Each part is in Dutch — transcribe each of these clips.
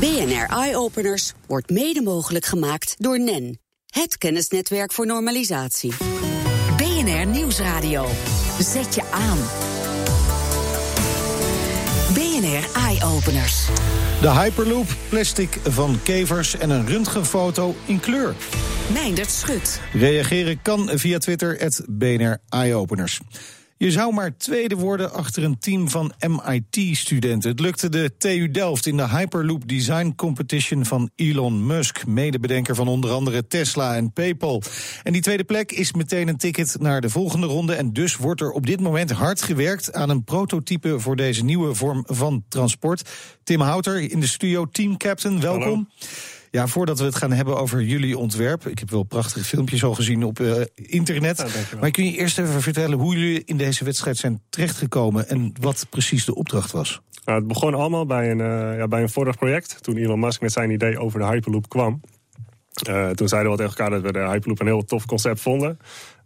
BNR Eye Openers wordt mede mogelijk gemaakt door NEN, het kennisnetwerk voor normalisatie. BNR Nieuwsradio. Zet je aan. BNR Eye Openers. De Hyperloop, plastic van kevers en een röntgenfoto in kleur. Meindert Schut. Reageren kan via Twitter, het BNR Eyeopeners. Je zou maar tweede worden achter een team van MIT-studenten. Het lukte de TU Delft in de Hyperloop Design Competition van Elon Musk, medebedenker van onder andere Tesla en PayPal. En die tweede plek is meteen een ticket naar de volgende ronde. En dus wordt er op dit moment hard gewerkt aan een prototype voor deze nieuwe vorm van transport. Tim Houter in de studio, team captain, welkom. Ja, voordat we het gaan hebben over jullie ontwerp. Ik heb wel prachtige filmpjes al gezien op uh, internet. maar kun je eerst even vertellen hoe jullie in deze wedstrijd zijn terechtgekomen en wat precies de opdracht was? Nou, het begon allemaal bij een, uh, ja, bij een vorig project. Toen Elon Musk met zijn idee over de Hyperloop kwam. Uh, toen zeiden we tegen elkaar dat we de Hyperloop een heel tof concept vonden.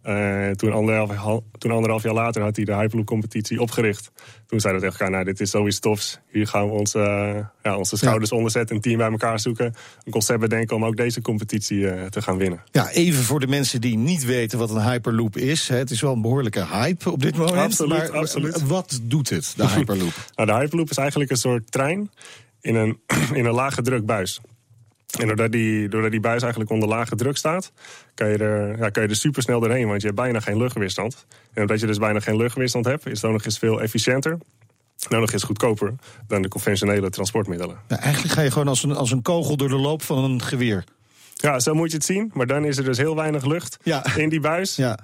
Uh, toen, anderhalf, toen anderhalf jaar later had hij de Hyperloop-competitie opgericht. Toen zeiden we tegen elkaar, nou, dit is zoiets tofs. Hier gaan we onze, uh, ja, onze schouders ja. onderzetten, een team bij elkaar zoeken. Een concept bedenken om ook deze competitie uh, te gaan winnen. Ja, even voor de mensen die niet weten wat een Hyperloop is. Hè, het is wel een behoorlijke hype op dit moment. Absoluut, maar absoluut. wat doet het, de Hyperloop? nou, de Hyperloop is eigenlijk een soort trein in een, in een lage drukbuis. En doordat die, doordat die buis eigenlijk onder lage druk staat, kan je, er, ja, kan je er super snel doorheen, want je hebt bijna geen luchtweerstand. En omdat je dus bijna geen luchtweerstand hebt, is het ook nog eens veel efficiënter. Nou, nog eens goedkoper dan de conventionele transportmiddelen. Ja, eigenlijk ga je gewoon als een, als een kogel door de loop van een geweer. Ja, zo moet je het zien. Maar dan is er dus heel weinig lucht ja. in die buis. Ja.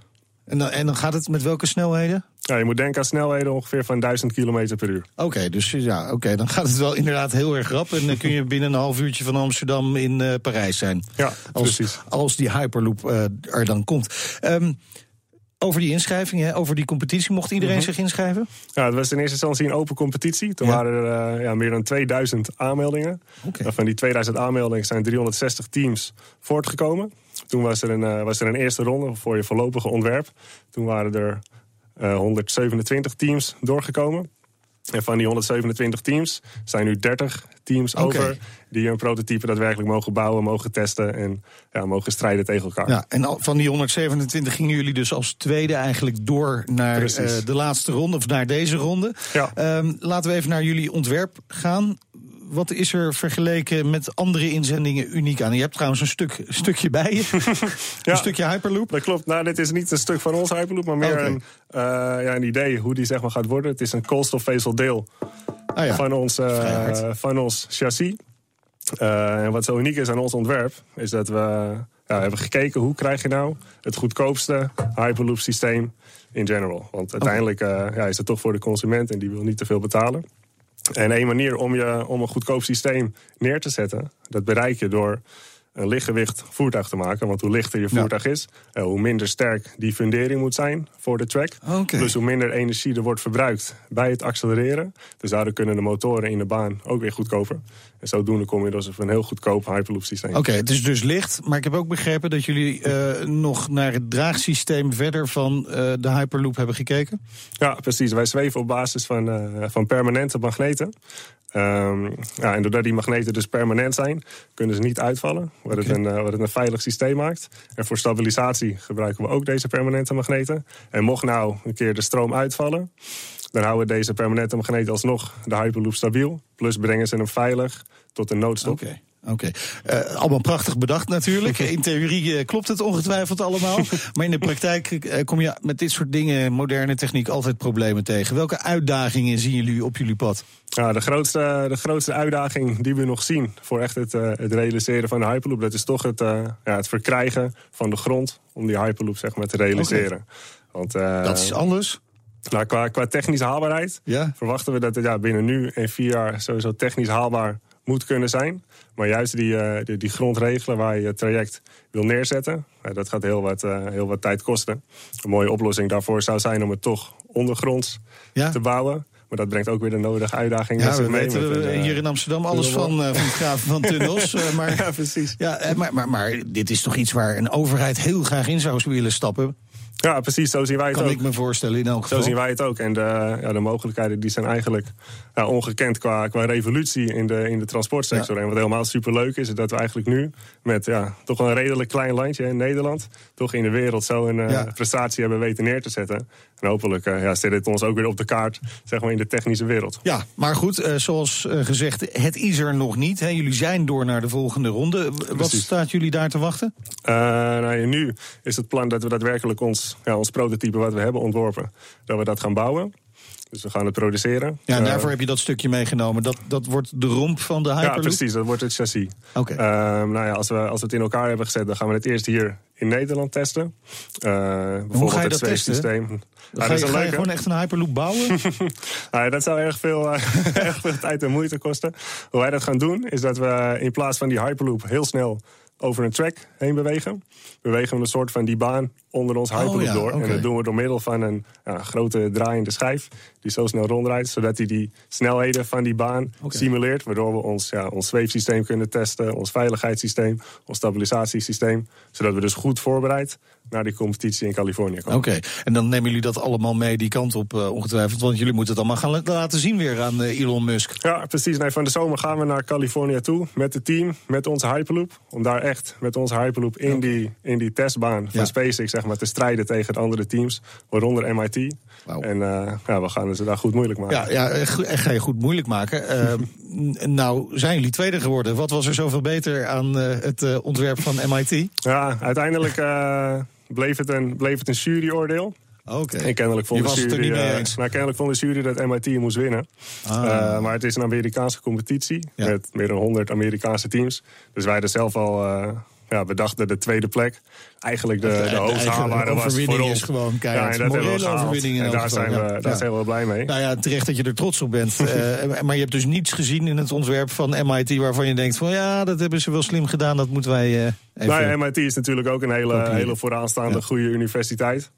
En dan, en dan gaat het met welke snelheden? Ja, je moet denken aan snelheden ongeveer van 1000 km per uur. Oké, okay, dus ja, oké, dan gaat het wel inderdaad heel erg rap. En dan kun je binnen een half uurtje van Amsterdam in uh, Parijs zijn. Ja, als, precies. Als die Hyperloop uh, er dan komt. Um, over die inschrijving, hè, over die competitie, mocht iedereen mm -hmm. zich inschrijven? Ja, het was in eerste instantie een open competitie. Toen ja. waren er uh, ja, meer dan 2000 aanmeldingen. Okay. Van die 2000 aanmeldingen zijn 360 teams voortgekomen. Toen was er, een, uh, was er een eerste ronde voor je voorlopige ontwerp. Toen waren er uh, 127 teams doorgekomen. En van die 127 teams zijn nu 30 teams over... die een prototype daadwerkelijk mogen bouwen, mogen testen... en ja, mogen strijden tegen elkaar. Ja, en van die 127 gingen jullie dus als tweede eigenlijk door naar eh, de laatste ronde, of naar deze ronde. Ja. Ehm, laten we even naar jullie ontwerp gaan. Wat is er vergeleken met andere inzendingen uniek aan? Je hebt trouwens een stuk, stukje bij je. Ja. Een stukje Hyperloop. Dat klopt. Nou, dit is niet een stuk van ons Hyperloop, maar meer een, eh, ja, een idee hoe die zeg maar, gaat worden. Het is een koolstofvezeldeel Ah ja. van, ons, eh, van ons chassis. Eh, en wat zo uniek is aan ons ontwerp, is dat we ja, hebben gekeken hoe krijg je nou het goedkoopste Hyperloop systeem in general. Want uiteindelijk eh, ja, is het toch voor de consument en die wil niet te veel betalen. En één manier om, je, om een goedkoop systeem neer te zetten, dat bereik je door een lichtgewicht voertuig te maken. Want hoe lichter je Ja. voertuig is, eh, hoe minder sterk die fundering moet zijn voor de track. Dus hoe minder energie er wordt verbruikt bij het accelereren. Dus daardoor kunnen de motoren in de baan ook weer goedkoper. En zodoende kom je dus op een heel goedkoop Hyperloop systeem. Oké, het is dus licht, maar ik heb ook begrepen dat jullie eh, nog naar het draagsysteem verder van eh, de Hyperloop hebben gekeken. Ja, precies. Wij zweven op basis van, van permanente magneten. Ehm, ja, en doordat die magneten dus permanent zijn, kunnen ze niet uitvallen. Wat, het, een, eh, wat het een veilig systeem maakt. En voor stabilisatie gebruiken we ook deze permanente magneten. En mocht nou een keer de stroom uitvallen, dan houden deze permanente magneten alsnog de Hyperloop stabiel. Plus brengen ze hem veilig tot een noodstop. Oké. Eh, allemaal prachtig bedacht natuurlijk. In theorie eh, klopt het ongetwijfeld allemaal. Maar in de praktijk eh, kom je met dit soort dingen, moderne techniek, altijd problemen tegen. Welke uitdagingen zien jullie op jullie pad? Ja, de, grootste, de grootste uitdaging die we nog zien voor echt het, het realiseren van de Hyperloop, dat is toch het, ja, het verkrijgen van de grond om die Hyperloop zeg maar, te realiseren. Want, Dat is alles. nou, qua, qua technische haalbaarheid Ja. verwachten we dat het ja, binnen nu en vier jaar sowieso technisch haalbaar moet kunnen zijn. Maar juist die, eh, die, die grondregelen waar je het traject wil neerzetten, ja, dat gaat heel wat, eh, heel wat tijd kosten. Een mooie oplossing daarvoor zou zijn om het toch ondergronds Ja. te bouwen. Maar dat brengt ook weer de nodige uitdagingen Ja, met we mee. weten we een, eh, hier in Amsterdam alles van, eh, van het graven van tunnels. eh, maar, Ja, precies. ja, eh, maar, maar, maar dit is toch iets waar een overheid heel graag in zou willen stappen. Ja, precies, zo zien wij het Kan ook. ik me voorstellen in elk geval. Zo zien wij het ook. En de, ja, de mogelijkheden die zijn eigenlijk ja, ongekend qua, qua revolutie in de, in de transportsector. En wat helemaal superleuk is, is dat we eigenlijk nu met ja, toch een redelijk klein landje in Nederland... toch in de wereld zo een eh, prestatie hebben weten neer te zetten. En hopelijk eh, ja, zet het ons ook weer op de kaart zeg maar, in de technische wereld. Ja, maar goed, eh, zoals eh, gezegd, het is er nog niet. Hè. Jullie zijn door naar de volgende ronde. Wat staat jullie daar te wachten? Nou nu is het plan dat we daadwerkelijk ons, ja, ons prototype wat we hebben ontworpen... dat we dat gaan bouwen. Dus we gaan het produceren. Ja, en Eh, daarvoor heb je dat stukje meegenomen. Dat, dat wordt de romp van de Ja, Hyperloop? precies, dat wordt het chassis. Oké. Ehm, nou ja, als we, als we het in elkaar hebben gezet, dan gaan we het eerst hier in Nederland testen. Eh, bijvoorbeeld Hoe ga je het dat testen? zweefsysteem. Ja, ga, je, ga gewoon echt een Hyperloop bouwen? Nou ja, dat zou erg veel, eh, erg veel tijd en moeite kosten. Hoe wij dat gaan doen, is dat we in plaats van die Hyperloop heel snel over een track heen bewegen. Bewegen we een soort van die baan onder ons Hyperloop Oh ja, door. En dat doen we door middel van een ja, grote draaiende schijf... die zo snel ronddraait, zodat hij die snelheden van die baan simuleert. Waardoor we ons, ja, ons zweefsysteem kunnen testen, ons veiligheidssysteem... ons stabilisatiesysteem. Zodat we dus goed voorbereid naar die competitie in Californië komen. Oké, en dan nemen jullie dat allemaal mee die kant op eh, ongetwijfeld. Want jullie moeten het allemaal gaan la- laten zien weer aan eh, Elon Musk. Ja, precies. Nee, van de zomer gaan we naar Californië toe met het team, met onze Hyperloop. Om daar echt met onze Hyperloop in, die, in die testbaan van. SpaceX zeg maar, te strijden tegen de andere teams, waaronder MIT. En eh, ja, we gaan ze daar goed moeilijk maken. Ja, ja echt echt ga je goed moeilijk maken. Eh, nou, zijn jullie tweede geworden. Wat was er zoveel beter aan eh, het eh, ontwerp van MIT? Ja, uiteindelijk eh, bleef, het een, bleef het een juryoordeel. Oké. En kennelijk vond de er jury, eh, nou, kennelijk vond de jury dat MIT moest winnen. Ah. Eh, maar het is een Amerikaanse competitie Ja. met meer dan 100 Amerikaanse teams. Dus wij hadden zelf al eh, ja, bedacht dat de tweede plek eigenlijk de, de, de hoogst eigen haalbare was voor ons. is gewoon keihard. Ja, en dat we Morele overwinning in En daar zijn, we, ja. daar Ja. zijn we blij mee. Nou ja, terecht dat je er trots op bent. Eh, maar je hebt dus niets gezien in het ontwerp van MIT waarvan je denkt van ja, dat hebben ze wel slim gedaan. Dat moeten wij eh, even. Nou ja, MIT is natuurlijk ook een hele, hele vooraanstaande goede universiteit.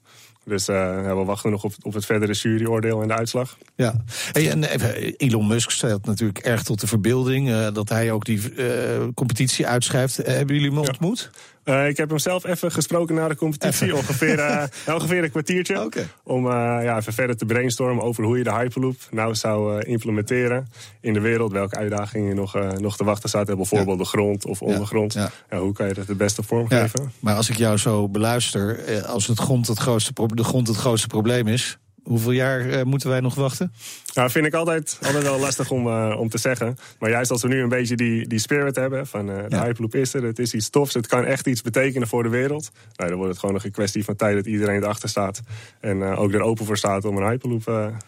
Dus eh, ja, we wachten nog op, op het verdere juryoordeel en de uitslag. Ja. Hey, en even, Elon Musk stelt natuurlijk erg tot de verbeelding eh, dat hij ook die eh, competitie uitschrijft. Eh, hebben jullie hem ontmoet? Eh, ik heb hem zelf even gesproken na de competitie. Ongeveer, eh, ongeveer een kwartiertje. Om eh, ja, even verder te brainstormen over hoe je de Hyperloop nou zou implementeren in de wereld. Welke uitdagingen nog, eh, nog te wachten zaten. Bijvoorbeeld de grond of ondergrond. Ja. Ja, hoe kan je dat het beste vormgeven? maar als ik jou zo beluister, als het grond het grootste, de grond het grootste probleem is, hoeveel jaar eh, moeten wij nog wachten? Nou, vind ik altijd, altijd wel lastig om, eh, om te zeggen. Maar juist als we nu een beetje die, die spirit hebben van eh, de Ja. Hyperloop is er, het is iets tofs, het kan echt iets betekenen voor de wereld. Nou, dan wordt het gewoon nog een kwestie van tijd dat iedereen erachter staat. En ook er open voor staat om een Hyperloop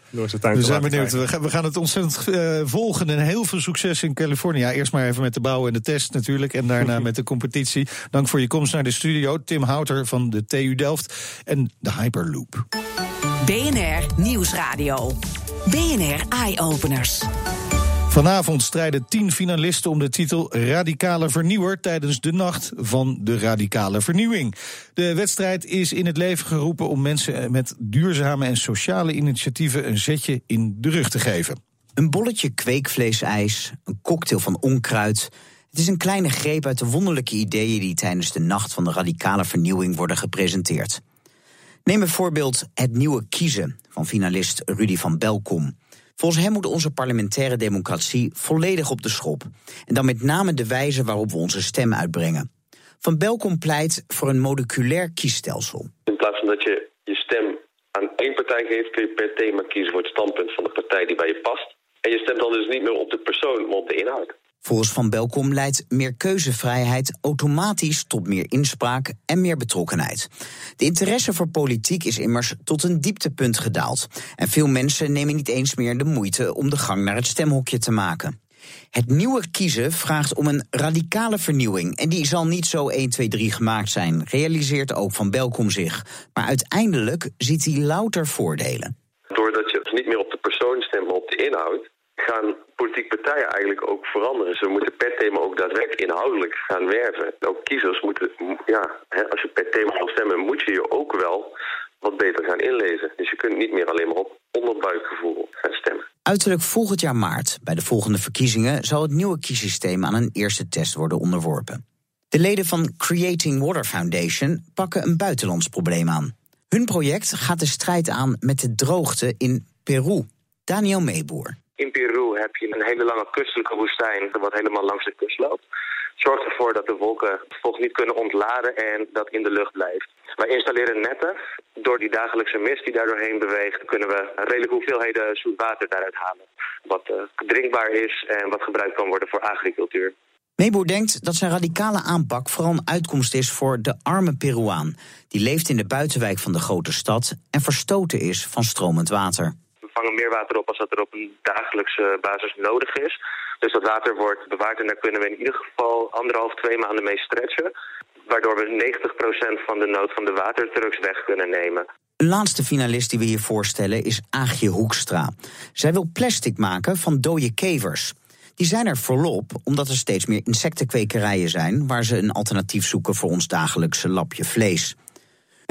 door zijn tuin We te zijn benieuwd. We gaan, we gaan het ontzettend volgen en heel veel succes in Californië. Eerst maar even met de bouw en de test natuurlijk. En daarna met de competitie. Dank voor je komst naar de studio. Tim Houter van de TU Delft en de Hyperloop. BNR Nieuwsradio. BNR Eye Openers. Vanavond strijden tien finalisten om de titel Radicale Vernieuwer tijdens de Nacht van de Radicale Vernieuwing. De wedstrijd is in het leven geroepen om mensen met duurzame en sociale initiatieven een zetje in de rug te geven. Een bolletje kweekvleesijs, een cocktail van onkruid. Het is een kleine greep uit de wonderlijke ideeën die tijdens de nacht van de radicale vernieuwing worden gepresenteerd. Neem bijvoorbeeld het nieuwe kiezen van finalist Rudy van Belkom. Volgens hem moet onze parlementaire democratie volledig op de schop. En dan met name de wijze waarop we onze stem uitbrengen. Van Belkom pleit voor een moleculair kiesstelsel. In plaats van dat je je stem aan één partij geeft, kun je per thema kiezen voor het standpunt van de partij die bij je past. En je stemt dan dus niet meer op de persoon, maar op de inhoud. Volgens Van Belkom leidt meer keuzevrijheid automatisch tot meer inspraak en meer betrokkenheid. De interesse voor politiek is immers tot een dieptepunt gedaald. En veel mensen nemen niet eens meer de moeite om de gang naar het stemhokje te maken. Het nieuwe kiezen vraagt om een radicale vernieuwing. En die zal niet zo 1, 2, 3 gemaakt zijn, realiseert ook Van Belkom zich. Maar uiteindelijk ziet hij louter voordelen. Doordat je dus niet meer op de persoon stemt, maar op de inhoud, gaan politieke partijen eigenlijk ook veranderen. Ze moeten per thema ook daadwerkelijk inhoudelijk gaan werven. Ook kiezers moeten, ja, hè, als je per thema wil stemmen, moet je je ook wel wat beter gaan inlezen. Dus je kunt niet meer alleen maar op onderbuikgevoel gaan stemmen. Uiterlijk volgend jaar maart, bij de volgende verkiezingen, zal het nieuwe kiesysteem aan een eerste test worden onderworpen. De leden van Creating Water Foundation pakken een buitenlands probleem aan. Hun project gaat de strijd aan met de droogte in Peru. Daniel Meeboer. In Peru heb je een hele lange kustelijke woestijn, wat helemaal langs de kust loopt. Zorgt ervoor dat de wolken vervolgens niet kunnen ontladen en dat in de lucht blijft. Wij installeren netten. Door die dagelijkse mist die daar doorheen beweegt, kunnen we redelijke hoeveelheden zoet water daaruit halen. Wat uh, drinkbaar is en wat gebruikt kan worden voor agricultuur. Meeboer denkt dat zijn radicale aanpak vooral een uitkomst is voor de arme Peruaan. Die leeft in de buitenwijk van de grote stad en verstoten is van stromend water. Vangen meer water op als dat er op een dagelijkse basis nodig is. Dus dat water wordt bewaard en daar kunnen we in ieder geval anderhalf, twee maanden mee stretchen. Waardoor we 90% van de nood van de watertrucks weg kunnen nemen. Een laatste finalist die we hier voorstellen is Aagje Hoekstra. Zij wil plastic maken van dode kevers. Die zijn er volop omdat er steeds meer insectenkwekerijen zijn waar ze een alternatief zoeken voor ons dagelijkse lapje vlees.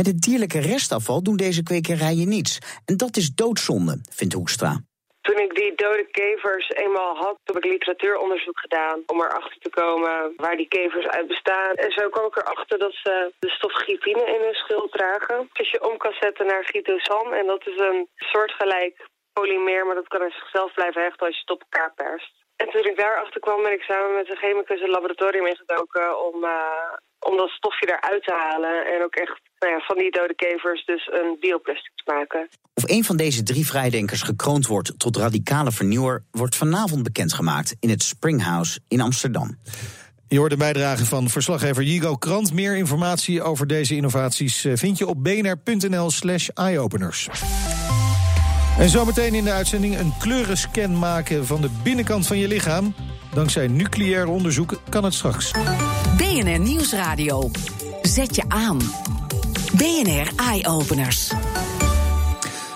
Met het dierlijke restafval doen deze kwekerijen niets. En dat is doodzonde, vindt Hoekstra. Toen ik die dode kevers eenmaal had, heb ik literatuuronderzoek gedaan om erachter te komen waar die kevers uit bestaan. En zo kwam ik erachter dat ze de stof chitine in hun schil dragen. Als je om kan zetten naar chitosan en dat is een soortgelijk polymeer, maar dat kan in zichzelf blijven hechten als je het op elkaar perst. En toen ik daarachter kwam, ben ik samen met een chemicus het laboratorium ingedoken om, uh, om dat stofje eruit te halen. En ook echt nou ja, van die dode kevers dus een bioplastic te maken. Of een van deze drie vrijdenkers gekroond wordt tot radicale vernieuwer, wordt vanavond bekendgemaakt in het Springhouse in Amsterdam. Je hoort de bijdrage van verslaggever Jigo Krant. Meer informatie over deze innovaties eh, vind je op bnr.nl/slash eyeopeners. En zometeen in de uitzending een kleurenscan maken van de binnenkant van je lichaam. Dankzij nucleair onderzoek kan het straks. BNR Nieuwsradio. Zet je aan. BNR Eye Openers.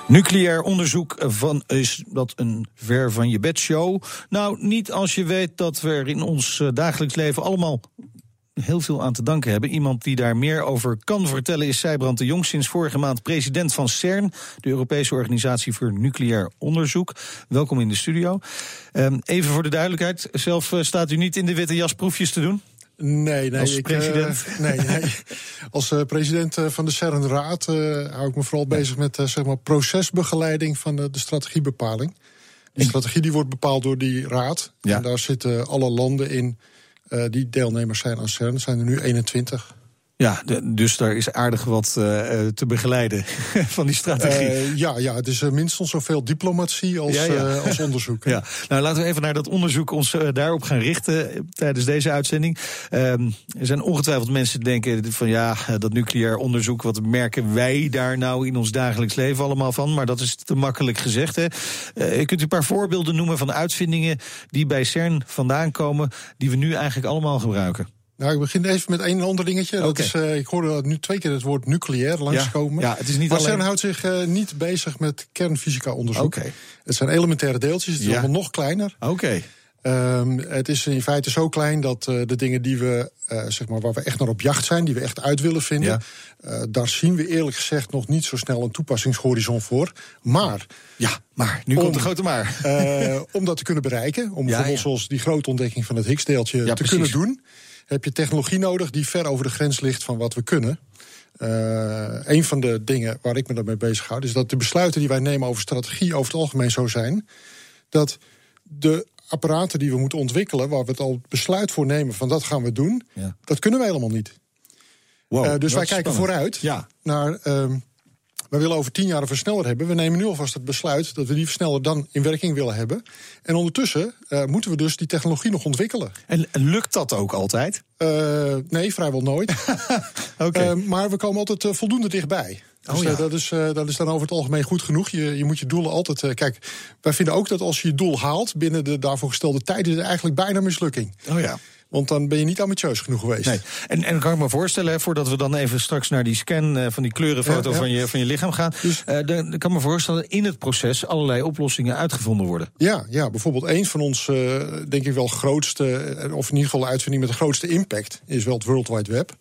Nucleair onderzoek van is dat een ver van je bed show? Nou, niet als je weet dat we er in ons eh, dagelijks leven allemaal heel veel aan te danken hebben. Iemand die daar meer over kan vertellen is Sijbrand de Jong, sinds vorige maand president van CERN, de Europese Organisatie voor Nucleair Onderzoek. Welkom in de studio. Ehm, even voor de duidelijkheid, zelf eh, staat u niet in de witte jas proefjes te doen? Nee, nee. Als ik, president? Uh, nee, nee. Als uh, president van de CERN-raad uh, hou ik me vooral bezig met zeg maar procesbegeleiding van de, strategiebepaling. De strategie die wordt bepaald door die raad. Ja. En daar zitten alle landen in die deelnemers zijn aan CERN. Er zijn er nu 21. Ja, de, dus daar is aardig wat uh, te begeleiden van die strategie. Uh, ja, ja, het is minstens zoveel diplomatie als, ja, ja. als onderzoek. ja. Nou, laten we even naar dat onderzoek ons daarop gaan richten tijdens deze uitzending. Um, er zijn ongetwijfeld mensen die denken van ja, dat nucleair onderzoek, wat merken wij daar nou in ons dagelijks leven allemaal van? Maar dat is te makkelijk gezegd. Hè? Kunt u een paar voorbeelden noemen van uitvindingen die bij CERN vandaan komen, die we nu eigenlijk allemaal gebruiken? Nou, ik begin even met één ander dingetje. Dat is, uh, ik hoorde nu twee keer het woord nucleair langskomen. Ja, ja, het is niet maar alleen- CERN houdt zich uh, niet bezig met kernfysica onderzoek. Het zijn elementaire deeltjes, het is Ja. allemaal nog kleiner. Oké. Um, het is in feite zo klein dat uh, de dingen die we, uh, zeg maar, waar we echt naar op jacht zijn, die we echt uit willen vinden, Ja. uh, daar zien we eerlijk gezegd nog niet zo snel een toepassingshorizon voor. Maar Ja, maar nu Om- komt de grote maar. om dat te kunnen bereiken, om bijvoorbeeld ja. zoals die grote ontdekking van het Higgs-deeltje te precies. kunnen doen, heb je technologie nodig die ver over de grens ligt van wat we kunnen. Uh, een van de dingen waar ik me daarmee bezighoud, is dat de besluiten die wij nemen over strategie over het algemeen zo zijn dat de apparaten die we moeten ontwikkelen, waar we het al besluit voor nemen van dat gaan we doen, Ja. dat kunnen wij helemaal niet. Wow, Uh, dus wij kijken spannend. vooruit Ja. naar. Um, we willen over tien jaar een versneller hebben. We nemen nu alvast het besluit dat we die versneller dan in werking willen hebben. En ondertussen uh, moeten we dus die technologie nog ontwikkelen. En en lukt dat ook altijd? Uh, nee, vrijwel nooit. Oké. Uh, maar we komen altijd voldoende dichtbij. Dus Oh, ja. uh, dat, is, uh, dat is dan over het algemeen goed genoeg. Je, je moet je doelen altijd. Uh, kijk, wij vinden ook dat als je je doel haalt binnen de daarvoor gestelde tijd, is het eigenlijk bijna mislukking. Oh ja. Want dan ben je niet ambitieus genoeg geweest. Nee. En, en kan ik me voorstellen, hè, voordat we dan even straks naar die scan eh, van die kleurenfoto Ja, ja. Van, je, van je lichaam gaan. Dus- eh, dan, kan ik me voorstellen in het proces allerlei oplossingen uitgevonden worden. Ja, ja, bijvoorbeeld een van ons, uh, denk ik wel, grootste, of in ieder geval de uitvinding met de grootste impact, is wel het World Wide Web.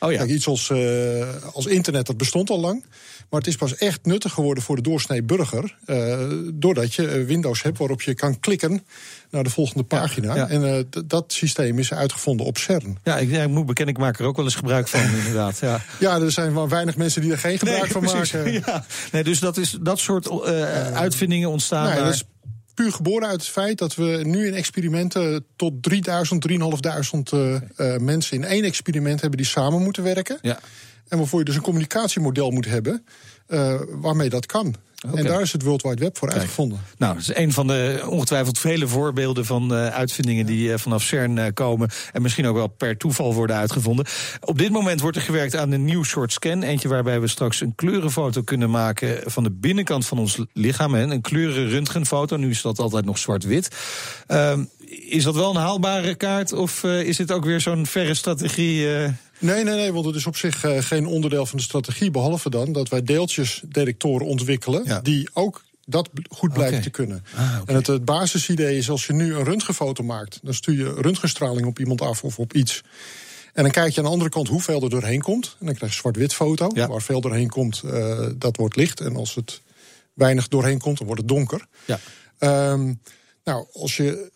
Oh ja. Kijk, iets als, eh, als internet, dat bestond al lang. Maar het is pas echt nuttig geworden voor de doorsnee burger. eh, doordat je eh, Windows hebt waarop je kan klikken naar de volgende pagina. ja. En dat systeem is uitgevonden op CERN. Ja, ik, ja, ik moet bekennen, ik maak er ook wel eens gebruik van, inderdaad. Ja. Ja, er zijn maar weinig mensen die er geen gebruik van precies. maken. Nee, dus dat, is, dat soort uitvindingen ontstaan Nee, daar. Puur geboren uit het feit dat we nu in experimenten tot 3000, 3500 eh, eh, mensen in één experiment hebben die samen moeten werken. Ja. En waarvoor je dus een communicatiemodel moet hebben eh, waarmee dat kan. En daar is het World Wide Web voor uitgevonden. Nou, dat is een van de ongetwijfeld vele voorbeelden van eh, uitvindingen die eh, vanaf CERN eh, komen. En misschien ook wel per toeval worden uitgevonden. Op dit moment wordt er gewerkt aan een nieuw soort scan. Eentje waarbij we straks een kleurenfoto kunnen maken van de binnenkant van ons lichaam. Hè, een kleuren röntgenfoto. Nu is dat altijd nog zwart-wit. Ehm, is dat wel een haalbare kaart? Of is dit ook weer zo'n verre strategie? Nee, nee, nee, want het is op zich eh, geen onderdeel van de strategie. Behalve dan dat wij deeltjesdetectoren ontwikkelen. Ja. die ook dat goed blijken Oké. te kunnen. Ah. En het, het basisidee is als je nu een röntgenfoto maakt. dan stuur je röntgenstraling op iemand af of op iets. En dan kijk je aan de andere kant hoeveel er doorheen komt. En dan krijg je een zwart-wit foto. Ja. Waar veel doorheen komt, eh, dat wordt licht. En als het weinig doorheen komt, dan wordt het donker. Ja. Ehm, nou, als je,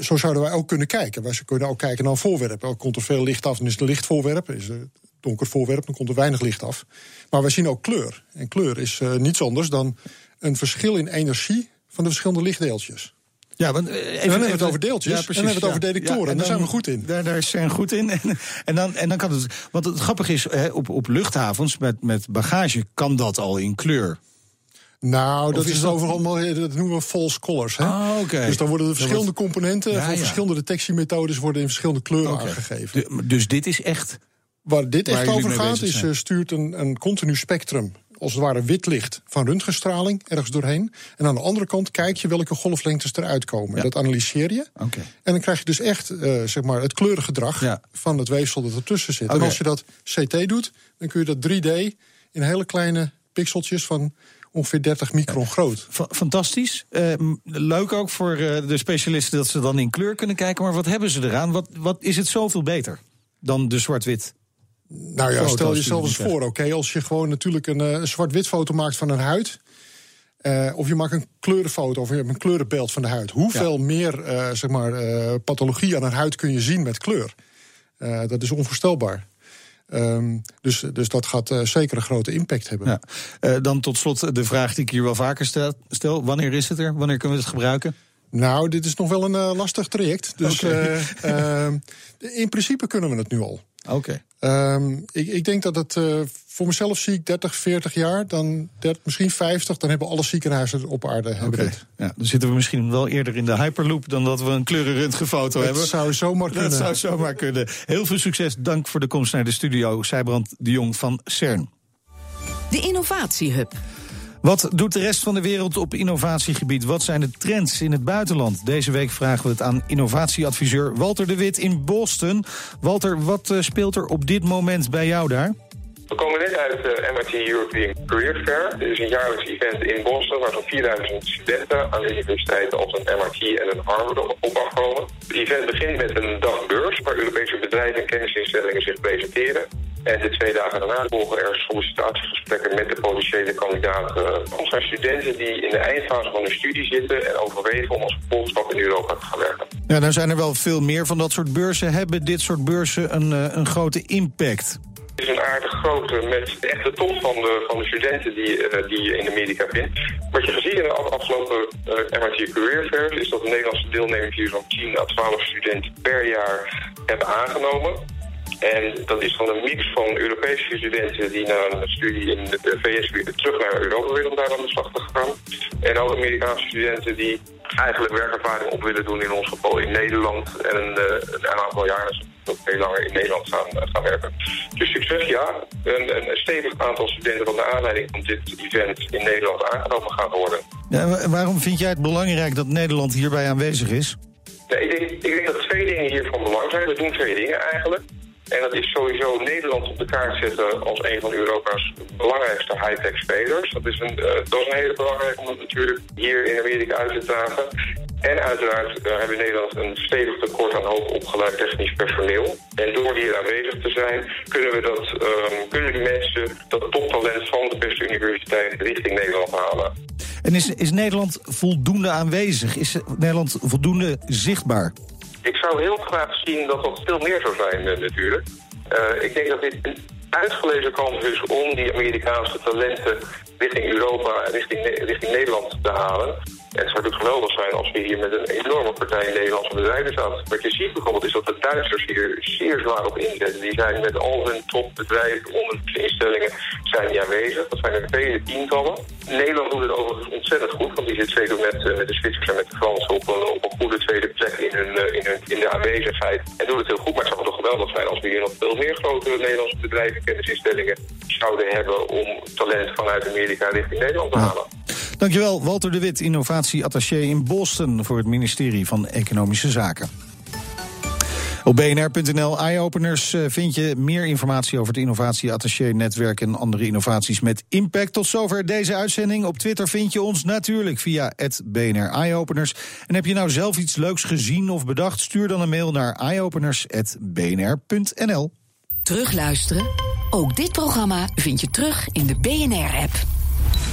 zo zouden wij ook kunnen kijken. Wij kunnen ook kijken naar een voorwerp. Dan komt er veel licht af, dan is het een licht voorwerp. Is het donker voorwerp, dan komt er weinig licht af. Maar wij zien ook kleur. En kleur is eh, niets anders dan een verschil in energie van de verschillende lichtdeeltjes. Ja, want, eh, even, dan hebben we het over deeltjes, Ja, en dan hebben we het over detectoren. En en daar zijn we goed in. Daar, daar zijn we goed in. En, en, dan, en dan kan het. Want het grappige is, hè, op, op luchthavens met, met bagage kan dat al in kleur. Nou, dat is is, dat- overal, maar dat noemen we false colors. Hè? Ah, oké. Dus dan worden de verschillende wordt- componenten Ja, van ja. verschillende detectiemethodes worden in verschillende kleuren aangegeven. De- dus dit is echt. Waar dit Waar echt over gaat, is eh, stuurt een, een continu spectrum, als het ware wit licht, van röntgenstraling ergens doorheen. En aan de andere kant kijk je welke golflengtes eruit komen. Ja. Dat analyseer je. En dan krijg je dus echt eh, zeg maar het kleurengedrag Ja. van het weefsel dat ertussen zit. En als je dat CT doet, dan kun je dat 3D in hele kleine pixeltjes van ongeveer 30 micron groot. Fa- Fantastisch. Eh, m- leuk ook voor eh, de specialisten dat ze dan in kleur kunnen kijken. Maar wat hebben ze eraan? Wat, wat is het zoveel beter dan de zwart-wit? Nou ja, stel jezelf je eens voor, oké, als je gewoon natuurlijk een eh, zwart-wit foto maakt van een huid. eh, of je maakt een kleurenfoto of je hebt een kleurenbeeld van de huid. Hoeveel meer eh, zeg maar, pathologie aan een huid kun je zien met kleur? Dat is onvoorstelbaar. Ehm, dus, dus dat gaat eh, zeker een grote impact hebben. Ja. Eh, dan tot slot de vraag die ik hier wel vaker stel, stel. Wanneer is het er? Wanneer kunnen we het gebruiken? Nou, dit is nog wel een eh, lastig traject. Dus in principe kunnen we het nu al. Oké. Ehm, ik, ik denk dat het eh, voor mezelf zie ik 30, 40 jaar, dan 30, misschien 50, dan hebben alle ziekenhuizen op aarde hebben Oké. Ja, dan zitten we misschien wel eerder in de Hyperloop dan dat we een kleurenröntgenfoto hebben. zou zomaar kunnen. Dat zou zomaar kunnen. Heel veel succes. Dank voor de komst naar de studio. Zijbrand de Jong van CERN. De Innovatiehub. Wat doet de rest van de wereld op innovatiegebied? Wat zijn de trends in het buitenland? Deze week vragen we het aan innovatieadviseur Walter de Wit in Boston. Walter, wat eh, speelt er op dit moment bij jou daar? We komen net uit de MIT European Career Fair. Dit is een jaarlijks event in Boston waar zo'n 4000 studenten aan de universiteiten als een MIT en een Harvard op afkomen. Het event begint met een dag beurs waar Europese bedrijven en kennisinstellingen zich presenteren. En de twee dagen daarna volgen er sollicitatiegesprekken met de potentiële kandidaten. Dat zijn studenten die in de eindfase van hun studie zitten en overwegen om als vervolgstap in Europa te gaan werken. Ja, nou zijn er wel veel meer van dat soort beurzen. Hebben dit soort beurzen een, eh, een grote impact? Het is een aardig grote met de top van de, van de studenten die, eh, die je in Amerika vindt. Wat je gezien in de af- afgelopen eh, MIT Career Fairs is dat de Nederlandse deelnemers hier zo'n 10 à 12 studenten per jaar hebben aangenomen. En dat is dan een mix van Europese studenten die na een studie in de VS weer terug naar Europa willen om daar aan de slag te gaan. En ook Amerikaanse studenten die eigenlijk werkervaring op willen doen in ons geval in Nederland. En een, eh, een aantal jaren ook veel langer in Nederland gaan, eh, gaan werken. Dus succes ja. Een, een stevig aantal studenten van de aanleiding van dit event in Nederland aangenomen gaan worden. Ja, wa- waarom vind jij het belangrijk dat Nederland hierbij aanwezig is? Nee, ik, denk, ik denk dat twee dingen hier van belang zijn. We doen twee dingen eigenlijk. En dat is sowieso Nederland op de kaart zetten als een van Europa's belangrijkste high-tech spelers. Dat is, een, eh, dat is een hele belangrijke om het natuurlijk hier in Amerika uit te dragen. En uiteraard uh, hebben Nederland een stevig tekort aan hoog opgeleid technisch personeel. En door hier aanwezig te zijn, kunnen we, dat, um, kunnen die mensen dat toptalent van de beste universiteit richting Nederland halen. En is, is Nederland voldoende aanwezig? Is Nederland voldoende zichtbaar? Ik zou heel graag zien dat dat veel meer zou zijn uh, natuurlijk. Uh, ik denk dat dit een uitgelezen kans is om die Amerikaanse talenten richting Europa en richting, richting Nederland te halen. En het zou natuurlijk geweldig zijn als we hier met een enorme partij in Nederlandse bedrijven zaten. Wat je ziet bijvoorbeeld is dat de Duitsers hier zeer zwaar op inzetten. Die zijn met al hun topbedrijven, onderzoeksinstellingen zijn die aanwezig. Dat zijn er vele tientallen. Nederland doet het overigens ontzettend goed, want die zit zeker met, uh, met de Zwitsers en met de Fransen op een, op een goede tweede plek in, hun, uh, in, hun, in de aanwezigheid. En doet het heel goed, maar het zou toch geweldig zijn als we hier nog veel meer grote Nederlandse bedrijven, kennisinstellingen zouden hebben om talent vanuit Amerika richting Nederland te halen. Dankjewel, Walter de Wit, innovatieattaché in Boston voor het ministerie van Economische Zaken. Op bnr.nl eye-openers vind je meer informatie over het innovatieattaché-netwerk en andere innovaties met impact. Tot zover deze uitzending. Op Twitter vind je ons natuurlijk via het BNR Eyeopeners. En heb je nou zelf iets leuks gezien of bedacht? Stuur dan een mail naar eyeopeners.bnr.nl. Terugluisteren? Ook dit programma vind je terug in de BNR-app.